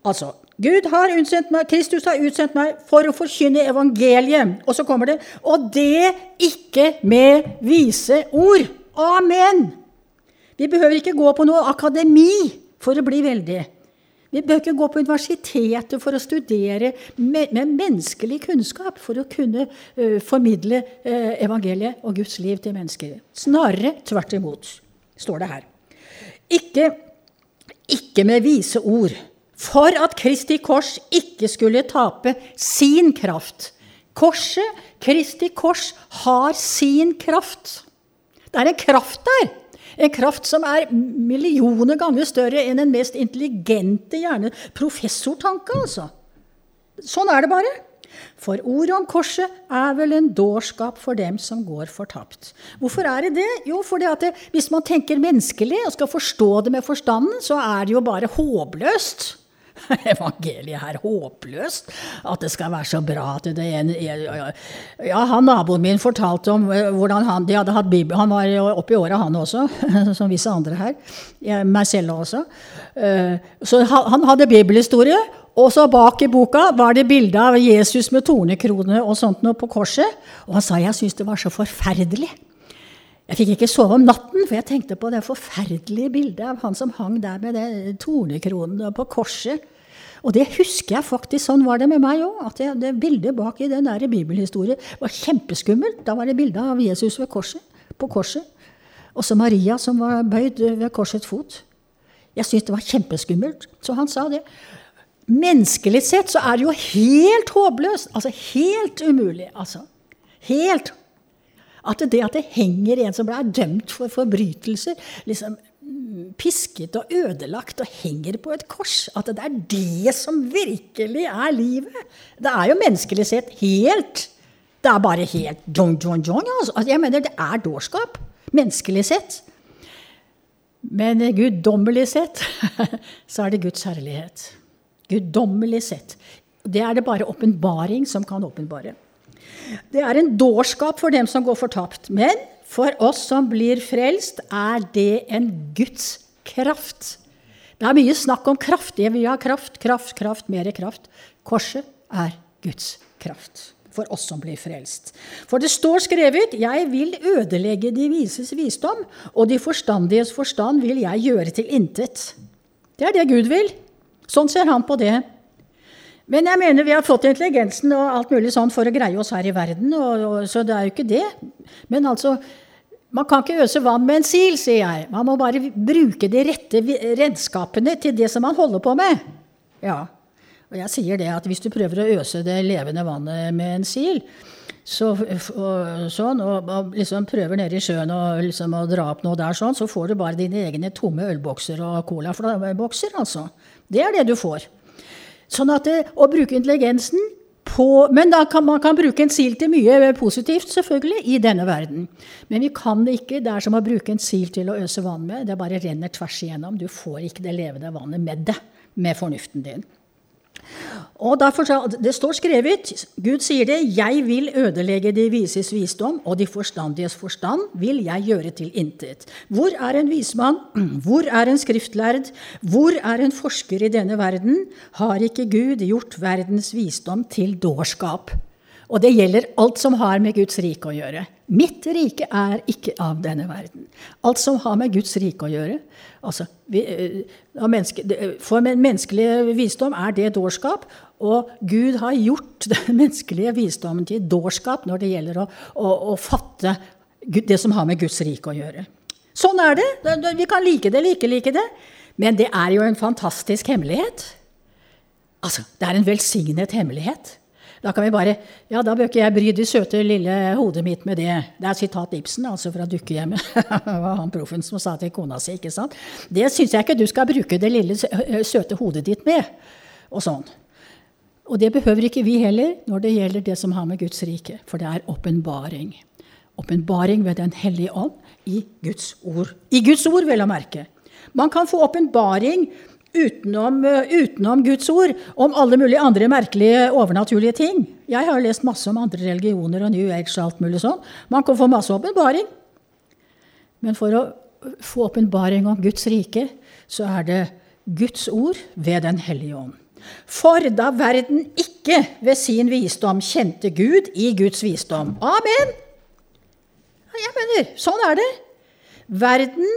Altså, Gud har utsendt meg, Kristus har utsendt meg for å forkynne evangeliet. Og så kommer det Og det ikke med vise ord. Amen! Vi behøver ikke gå på noe akademi for å bli veldig. Vi behøver ikke gå på universitetet for å studere med, med menneskelig kunnskap for å kunne uh, formidle uh, evangeliet og Guds liv til mennesker. Snarere tvert imot, står det her. Ikke, ikke med vise ord for at Kristi kors ikke skulle tape sin kraft. Korset, Kristi kors, har sin kraft. Det er en kraft der. En kraft som er millioner ganger større enn den mest intelligente gjerne professortanke. altså. Sånn er det bare. For ordet om korset er vel en dårskap for dem som går fortapt. Hvorfor er det det? Jo, fordi at det, hvis man tenker menneskelig og skal forstå det med forstanden, så er det jo bare håpløst. [laughs] Evangeliet er håpløst. At det skal være så bra at det en Ja, han naboen min fortalte om eh, hvordan han de hadde hatt bibel, Han var oppe i åra, han også, [laughs] som visse andre her. Meg selv også. Eh, så han hadde bibelhistorie. Og så bak i boka var det bilde av Jesus med tornekrone og sånt noe på korset. Og han sa jeg syntes det var så forferdelig. Jeg fikk ikke sove om natten, for jeg tenkte på det forferdelige bildet av han som hang der med det tornekronen på korset. Og det husker jeg faktisk. Sånn var det med meg òg. At det, det, bildet bak i den der bibelhistorien var kjempeskummelt. Da var det bilde av Jesus korset, på korset. Også Maria som var bøyd ved korsets fot. Jeg syntes det var kjempeskummelt. Så han sa det. Menneskelig sett så er det jo helt håpløst. Altså helt umulig. Altså. Helt at det at det henger en som er dømt for forbrytelser, liksom pisket og ødelagt og henger på et kors At det er det som virkelig er livet. Det er jo menneskelig sett helt Det er bare helt jong, jong, jong. Altså. altså. Jeg mener, det er dårskap. Menneskelig sett. Men guddommelig sett [laughs] så er det Guds herlighet. Guddommelig sett. Det er det bare åpenbaring som kan åpenbare. Det er en dårskap for dem som går fortapt. Men for oss som blir frelst, er det en Guds kraft. Det er mye snakk om kraft. Det vil ha kraft, kraft, kraft, mer kraft. Korset er Guds kraft for oss som blir frelst. For det står skrevet:" Jeg vil ødelegge de vises visdom, og de forstandiges forstand vil jeg gjøre til intet. Det er det Gud vil. Sånn ser han på det. Men jeg mener vi har fått intelligensen og alt mulig sånn for å greie oss her i verden, og, og, så det er jo ikke det. Men altså, man kan ikke øse vann med en sil, sier jeg. Man må bare bruke de rette redskapene til det som man holder på med. Ja, og jeg sier det at hvis du prøver å øse det levende vannet med en sil, så, og, sånn, og, og, liksom prøver nede i sjøen og liksom å dra opp noe der, sånn, så får du bare dine egne tomme ølbokser og colabokser. Altså. Det er det du får. Sånn at det, Å bruke intelligensen på Men da kan man kan bruke en sil til mye positivt, selvfølgelig, i denne verden. Men vi kan det ikke. Det er som å bruke en sil til å øse vann med. Det bare renner tvers igjennom. Du får ikke det levende vannet med det, med fornuften din. Og derfor, Det står skrevet, Gud sier det, 'Jeg vil ødelegge de vises visdom, og de forstandiges forstand vil jeg gjøre til intet'. Hvor er en vismann? [clears throat] Hvor er en skriftlærd? Hvor er en forsker i denne verden? Har ikke Gud gjort verdens visdom til dårskap? Og det gjelder alt som har med Guds rike å gjøre. Mitt rike er ikke av denne verden. Alt som har med Guds rike å gjøre. Altså, vi, eh, menneske, for menneskelig visdom er det dårskap. Og Gud har gjort [laughs] den menneskelige visdommen til dårskap når det gjelder å, å, å fatte det som har med Guds rike å gjøre. Sånn er det. Vi kan like det eller ikke like det. Men det er jo en fantastisk hemmelighet. Altså, det er en velsignet hemmelighet. Da kan vi bare Ja, da bør ikke jeg bry det søte lille hodet mitt med det. Det er sitat Ibsen, altså fra Dukkehjemmet. [laughs] det var han proffen som sa til kona si, ikke sant. Det syns jeg ikke du skal bruke det lille søte hodet ditt med. Og sånn. Og det behøver ikke vi heller når det gjelder det som har med Guds rike, for det er åpenbaring. Åpenbaring ved Den hellige ånd i Guds ord. I Guds ord, vel å merke. Man kan få åpenbaring utenom, eh, utenom, Guds ord om alle mulige andre merkelige, overnaturlige ting. Jeg har lest masse om andre religioner og New Age og alt mulig sånn. Man kan få masse åpenbaring. Men for å få åpenbaring om Guds rike, så er det Guds ord ved Den hellige ånd. For da verden ikke ved sin visdom kjente Gud i Guds visdom Amen! Jeg mener, sånn er det. Verden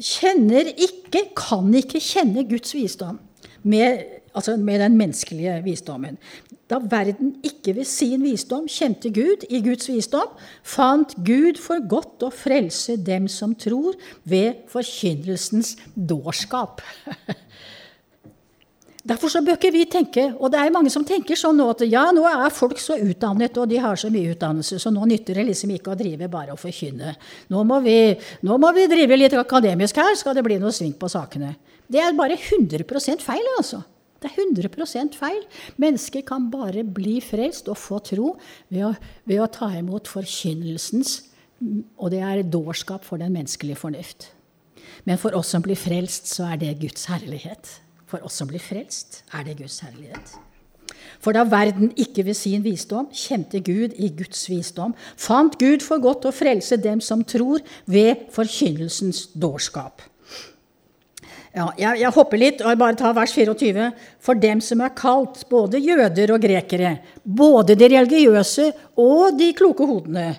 kjenner ikke, kan ikke kjenne Guds visdom med, altså med den menneskelige visdommen. Da verden ikke ved sin visdom kjente Gud i Guds visdom, fant Gud for godt å frelse dem som tror, ved forkynnelsens dårskap. [laughs] Derfor så bør ikke vi tenke, og det er mange som tenker sånn nå at ja, nå er folk så utdannet, og de har så mye utdannelse, så nå nytter det liksom ikke å drive bare og forkynne. Nå må vi, nå må vi drive litt akademisk her, skal det bli noe sving på sakene. Det er bare 100% feil, altså. Det er 100% feil. Mennesker kan bare bli frelst og få tro ved å, ved å ta imot forkynnelsens Og det er dårskap for den menneskelige fornuft. Men for oss som blir frelst, så er det Guds herlighet. For oss som blir frelst, er det Guds herlighet. For da verden ikke ved sin visdom kjente Gud i Guds visdom, fant Gud for godt å frelse dem som tror, ved forkynnelsens dårskap. Ja, jeg, jeg, hopper litt og jeg bare tar vers 24. For dem som er kalt, både jøder og grekere, både de religiøse og de kloke hodene,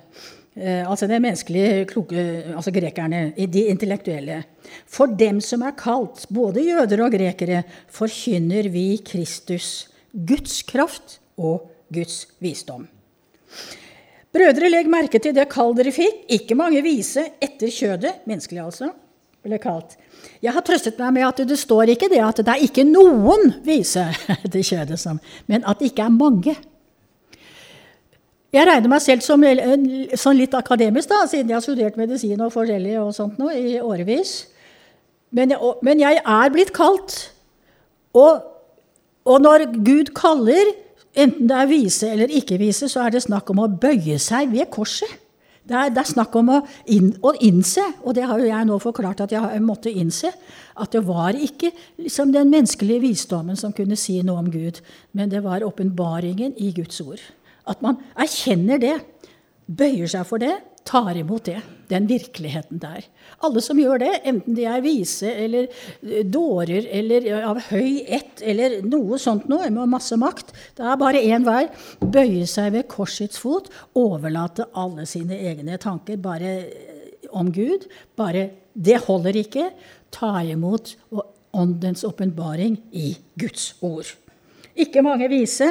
altså de menneskelige kloke, altså grekerne, de intellektuelle. For dem som er kalt, både jøder og grekere, forkynner vi Kristus, Guds kraft og Guds visdom. Brødre, legg merke til det kall dere fikk. Ikke mange vise etter kjødet, menneskelig altså, ble kalt. Jeg har trøstet meg med at det står ikke det at det er ikke noen vise [laughs] etter kjødet men at det ikke er mange. Jeg regner meg selv som sånn litt akademisk, da, siden jeg har studert medisin og forskjellig og sånt nå, i årevis. Men men jeg er blitt kalt. Og, og når Gud kaller, enten det er vise eller ikke vise, så er det snakk om å bøye seg ved korset. Det er, det er, snakk om å, inn, å, innse, og det har jo jeg nå forklart at jeg måtte innse, at det var ikke liksom, den menneskelige visdommen som kunne si noe om Gud, men det var åpenbaringen i Guds ord. At man erkjenner det, bøyer seg for det, tar imot det, den virkeligheten der. Alle som gjør det, enten de er vise eller eh, dårer eller av høy ett eller noe sånt noe, med masse makt, det er bare én vei. Bøye seg ved korsets fot, overlate alle sine egne tanker bare eh, om Gud. Bare Det holder ikke. Ta imot åndens åpenbaring i Guds ord. Ikke mange vise,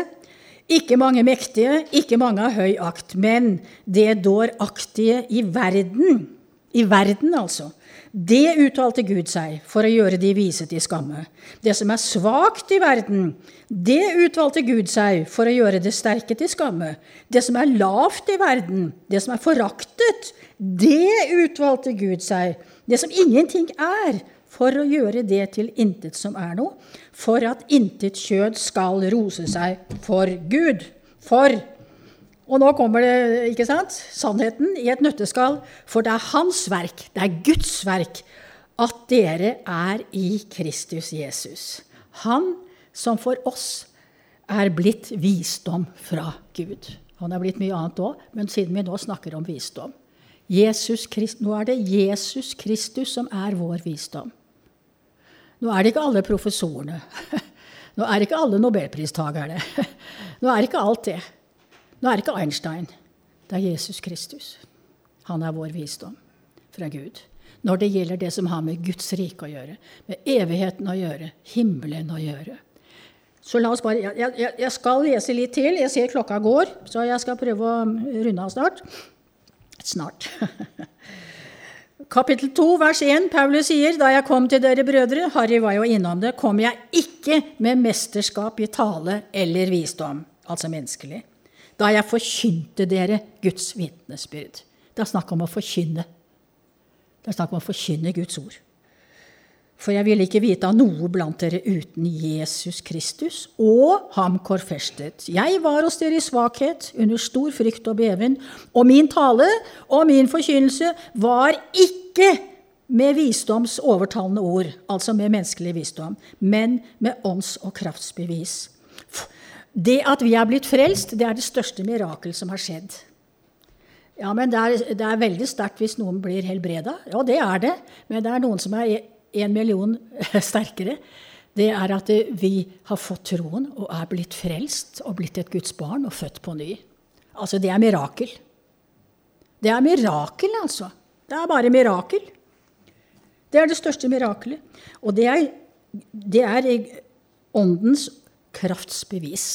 ikke mange mektige, ikke mange av høy akt, men det dåraktige i verden, i verden altså, det uttalte Gud seg for å gjøre de vise til skamme. Det som er svakt i verden, det uttalte Gud seg for å gjøre det sterke til skamme. Det som er lavt i verden, det som er foraktet, det utvalgte Gud seg. Det som ingenting er, for å gjøre det til intet som er noe, for at intet kjød skal rose seg for Gud. For Og nå kommer det, ikke sant, sannheten i et nøtteskall. For det er Hans verk, det er Guds verk, at dere er i Kristus Jesus. Han som for oss er blitt visdom fra Gud. Han er blitt mye annet òg, men siden vi nå snakker om visdom Christ, Nå er det Jesus Kristus som er vår visdom. Nå er det ikke alle professorene. [laughs] Nå er det ikke alle nobelpristakerne. [laughs] Nå er det ikke alt det. Nå er det ikke Einstein. Det er Jesus Kristus. Han er vår visdom fra Gud. Når det gjelder det som har med Guds rike å gjøre, med evigheten å gjøre, himmelen å gjøre. Så la oss bare, jeg, jeg, jeg skal lese litt til. Jeg ser klokka går, så jeg skal prøve å runde av snart. Snart. [laughs] Kapittel 2, vers 1, Paulus sier, da jeg kom til dere brødre, Harry var jo innom det, kom jeg ikke med mesterskap i tale eller visdom, altså menneskelig, da jeg forkynte dere Guds vitnesbyrd. Det er snakk om å forkynne. Det er snakk om å forkynne Guds ord. For jeg ville ikke vite av noe blant dere uten Jesus Kristus og ham korfestet. Jeg var hos dere i svakhet, under stor frykt og beven, og min tale og min forkynnelse var ikke med visdoms overtalende ord, altså med menneskelig visdom, men med ånds- og kraftsbevis. Det at vi er blitt frelst, det er det største mirakel som har skjedd. Ja, men Det er, det er veldig sterkt hvis noen blir helbreda. Ja, det er det. Men det er noen som er en million sterkere, det er at vi har fått troen og er blitt frelst og blitt et Guds barn og født på ny. Altså, det er mirakel. Det er mirakel, altså. Det er bare mirakel. Det er det største mirakelet. Og det er, det er åndens kraftsbevis.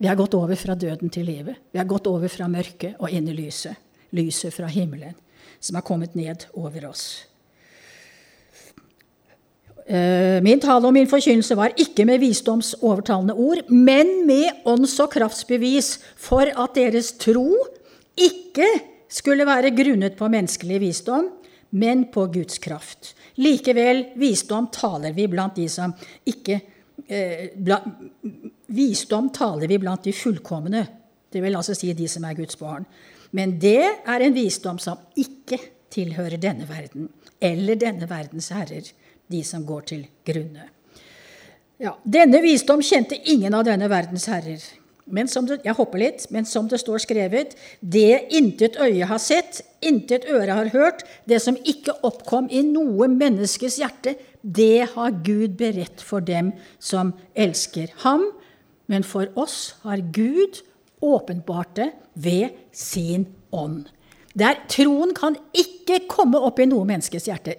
Vi har gått over fra døden til livet. Vi har gått over fra mørket og inn i lyset. Lyset fra himmelen som har kommet ned over oss. Eh, min tale og min forkynnelse var ikke med visdomsovertalende ord, men med ånds- og kraftsbevis, for at deres tro ikke skulle være grunnet på menneskelig visdom, men på Guds kraft. Likevel, visdom taler vi blant de som ikke eh, bla, Visdom taler vi blant de fullkomne, det vil altså si de som er Guds barn. Men det er en visdom som ikke tilhører denne verden, eller denne verdens herrer de som går til grunne. Ja, Denne visdom kjente ingen av denne verdens herrer. Men som det, jeg hopper litt, men som det står skrevet, det intet øye har sett, intet øre har hørt, det som ikke oppkom i noe menneskes hjerte, det har Gud beredt for dem som elsker ham. Men for oss har Gud åpenbart det ved sin ånd. Der troen kan ikke komme opp i noe menneskes hjerte.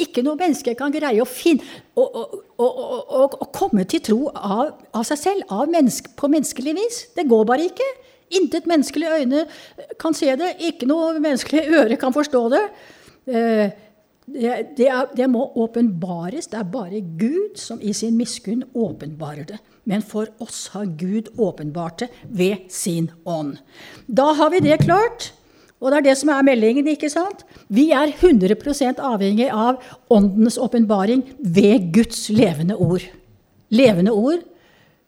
Ikke noe menneske kan greie å finne å komme til tro av, av seg selv, av menneske, på menneskelig vis. Det går bare ikke. Intet menneskelig øyne kan se det. Ikke noe menneskelig [laughs] øre kan forstå det. Eh, det, det, er, det må åpenbares. Det er bare Gud som i sin miskunn åpenbarer det. Men for oss har Gud åpenbart det ved sin ånd. Da har vi det klart. Og det er det som er meldingen. ikke sant? Vi er 100% avhengig av Åndens åpenbaring ved Guds levende ord. Levende ord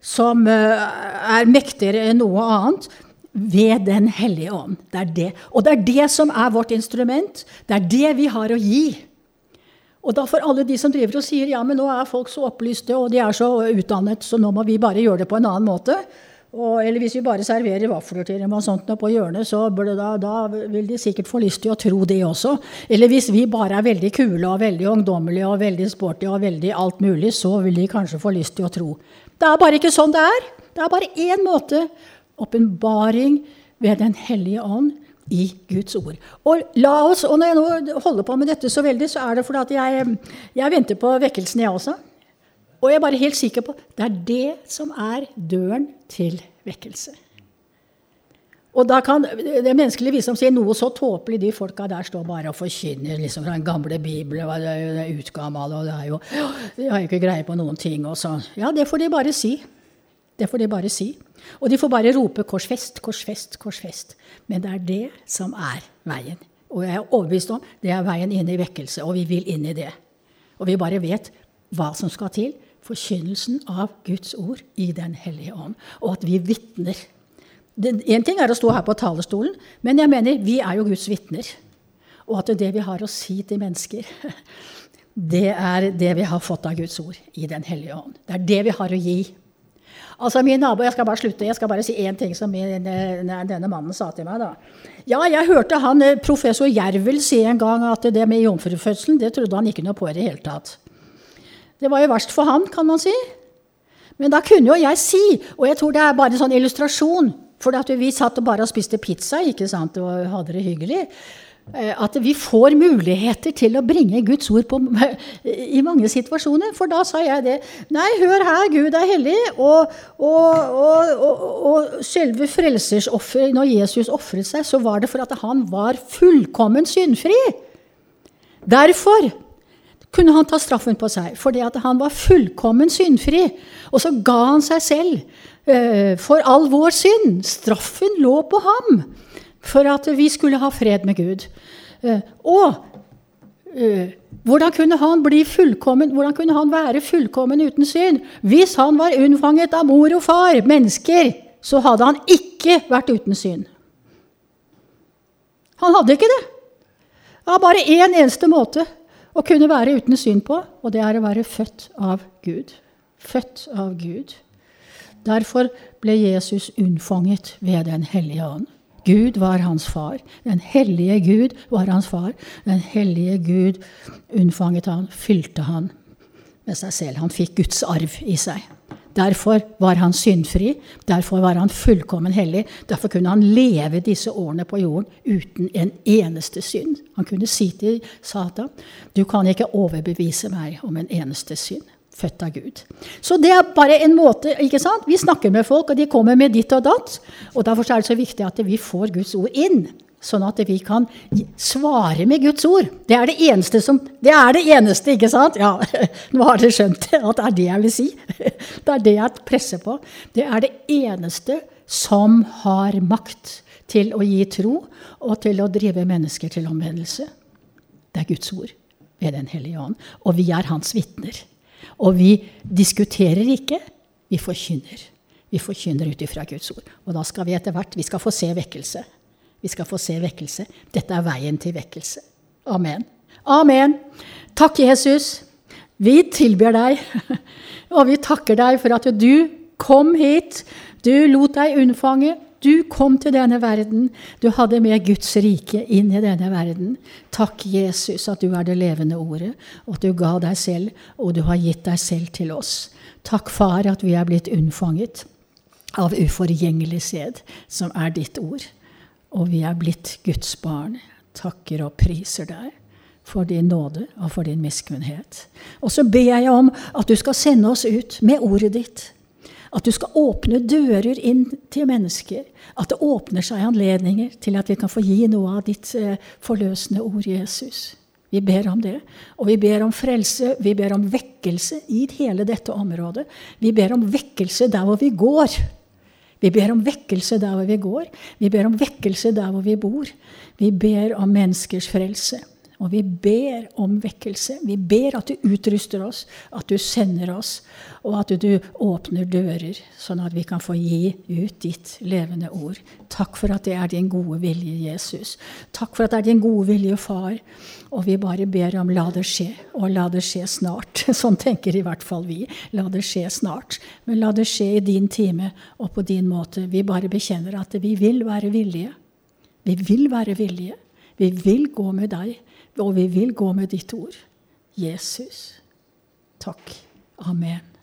som eh, er mektigere enn noe annet ved Den hellige ånd. Det er det. Og det er det som er vårt instrument. Det er det vi har å gi. Og da for alle de som driver og sier ja, men nå er folk så opplyste og de er så utdannet, så nå må vi bare gjøre det på en annen måte. Og, eller hvis vi bare serverer vafler til dem og sånt på hjørnet, så da, da, vil de sikkert få lyst til å tro det også. Eller hvis vi bare er veldig kule og veldig ungdommelige og veldig sporty og veldig alt mulig, så vil de kanskje få lyst til å tro. Det er bare ikke sånn det er. Det er bare én måte. Åpenbaring ved Den hellige ånd i Guds ord. Og la oss, og når jeg nå holder på med dette så veldig, så er det fordi at jeg, jeg venter på vekkelsen, jeg også. Og jeg er bare helt sikker på det er det som er døren til vekkelse. Og da kan det menneskelige visdom si noe så tåpelig. De folka der står bare og forkynner liksom, fra den gamle Bibelen. Det er utgammel, og det er jo De har jo ikke greie på noen ting. og sånn. Ja, det får de bare si. Det får de bare si. Og de får bare rope 'korsfest, korsfest, korsfest'. Men det er det som er veien. Og jeg er overbevist om det er veien inn i vekkelse, og vi vil inn i det. Og vi bare vet hva som skal til forkynnelsen av Guds ord i Den hellige ånd, og at vi vitner. Én ting er å stå her på talerstolen, men jeg mener vi er jo Guds vitner. Og at det vi har å si til mennesker, [laughs] det er det vi har fått av Guds ord i Den hellige ånd. Det er det vi har å gi. Altså min nabo, Jeg skal bare slutte, jeg skal bare si én ting som min, denne mannen sa til meg. da. Ja, jeg hørte han, eh, professor Jervel si en gang at det med jomfrufødselen det trodde han ikke noe på i det hele tatt. Det var jo verst for han, kan man si. Men da kunne jo jeg si, og jeg tror det er bare en sånn illustrasjon For vi satt og bare spiste pizza ikke sant, og hadde det hyggelig. Eh, at vi får muligheter til å bringe Guds ord på, [laughs] i mange situasjoner. For da sa jeg det. Nei, hør her, Gud er hellig. Og, og, og, og selve frelsersofferet, når Jesus ofret seg, så var det for at han var fullkommen syndfri. Derfor kunne han ta straffen på seg, fordi han var fullkommen syndfri. Og så ga han seg selv uh, for all vår synd. Straffen lå på ham for at vi skulle ha fred med Gud. Uh, og uh, hvordan kunne han bli fullkommen, hvordan kunne han være fullkommen uten synd? Hvis han var unnfanget av mor og far, mennesker, så hadde han ikke vært uten synd. Han hadde ikke det. Av bare én eneste måte å kunne være uten syn på, og det er å være født av Gud. Født av Gud. Derfor ble Jesus unnfanget ved Den hellige ånd. Gud var hans far. Den hellige Gud var hans far. Den hellige Gud unnfanget han, fylte han med seg selv. Han fikk Guds arv i seg. Derfor var han syndfri, derfor var han fullkommen hellig. Derfor kunne han leve disse årene på jorden uten en eneste synd. Han kunne si til Satan, 'Du kan ikke overbevise meg om en eneste synd.' Født av Gud. Så det er bare en måte ikke sant? Vi snakker med folk, og de kommer med ditt og datt. Og Derfor er det så viktig at vi får Guds ord inn sånn at vi kan svare med Guds ord. Det er det eneste som Det er det eneste, ikke sant? Ja, [laughs] nå har dere skjønt at det er det jeg vil si. [laughs] Det er det jeg presser på. Det er det eneste som har makt til å gi tro og til å drive mennesker til omvendelse. Det er Guds ord ved Den hellige ånd. Og vi er hans vitner. Og vi diskuterer ikke, vi forkynner. Vi forkynner ut ifra Guds ord. Og da skal vi etter hvert vi skal få se vekkelse. Vi skal få se vekkelse. Dette er veien til vekkelse. Amen. Amen. Takk, Jesus. Vi tilber deg. [laughs] Og vi takker deg for at du kom hit. Du lot deg unnfange. Du kom til denne verden. Du hadde med Guds rike inn i denne verden. Takk, Jesus, at du er det levende ordet, og at du ga deg selv, og du har gitt deg selv til oss. Takk, Far, at vi er blitt unnfanget av uforgjengelig sæd, som er ditt ord. Og vi er blitt Guds barn. Takker og priser deg for din nåde og for din miskunnhet. Og så ber jeg om at du skal sende oss ut med ordet ditt. At du skal åpne dører inn til mennesker. At det åpner seg anledninger til at vi kan få gi noe av ditt eh, forløsende ord, Jesus. Vi ber om det. Og vi ber om frelse, vi ber om vekkelse i hele dette området. Vi ber om vekkelse der hvor vi går. Vi ber om vekkelse der hvor vi går. Vi ber om vekkelse der hvor vi bor. Vi ber om menneskers frelse. Og vi ber om vekkelse. Vi ber at du utruster oss, at du sender oss, og at du åpner dører, sånn at vi kan få gi ut ditt levende ord. Takk for at det er din gode vilje, Jesus. Takk for at det er din gode vilje, Far. Og vi bare ber om la det skje, og la det skje snart. [laughs] Sånn tenker i hvert fall vi. La det skje snart. Men la det skje i din time og på din måte. Vi bare bekjenner at vi vil være villige. Vi vil være villige. Vi vil gå med deg. Og vi vil gå med ditt ord. Jesus. Takk. Amen.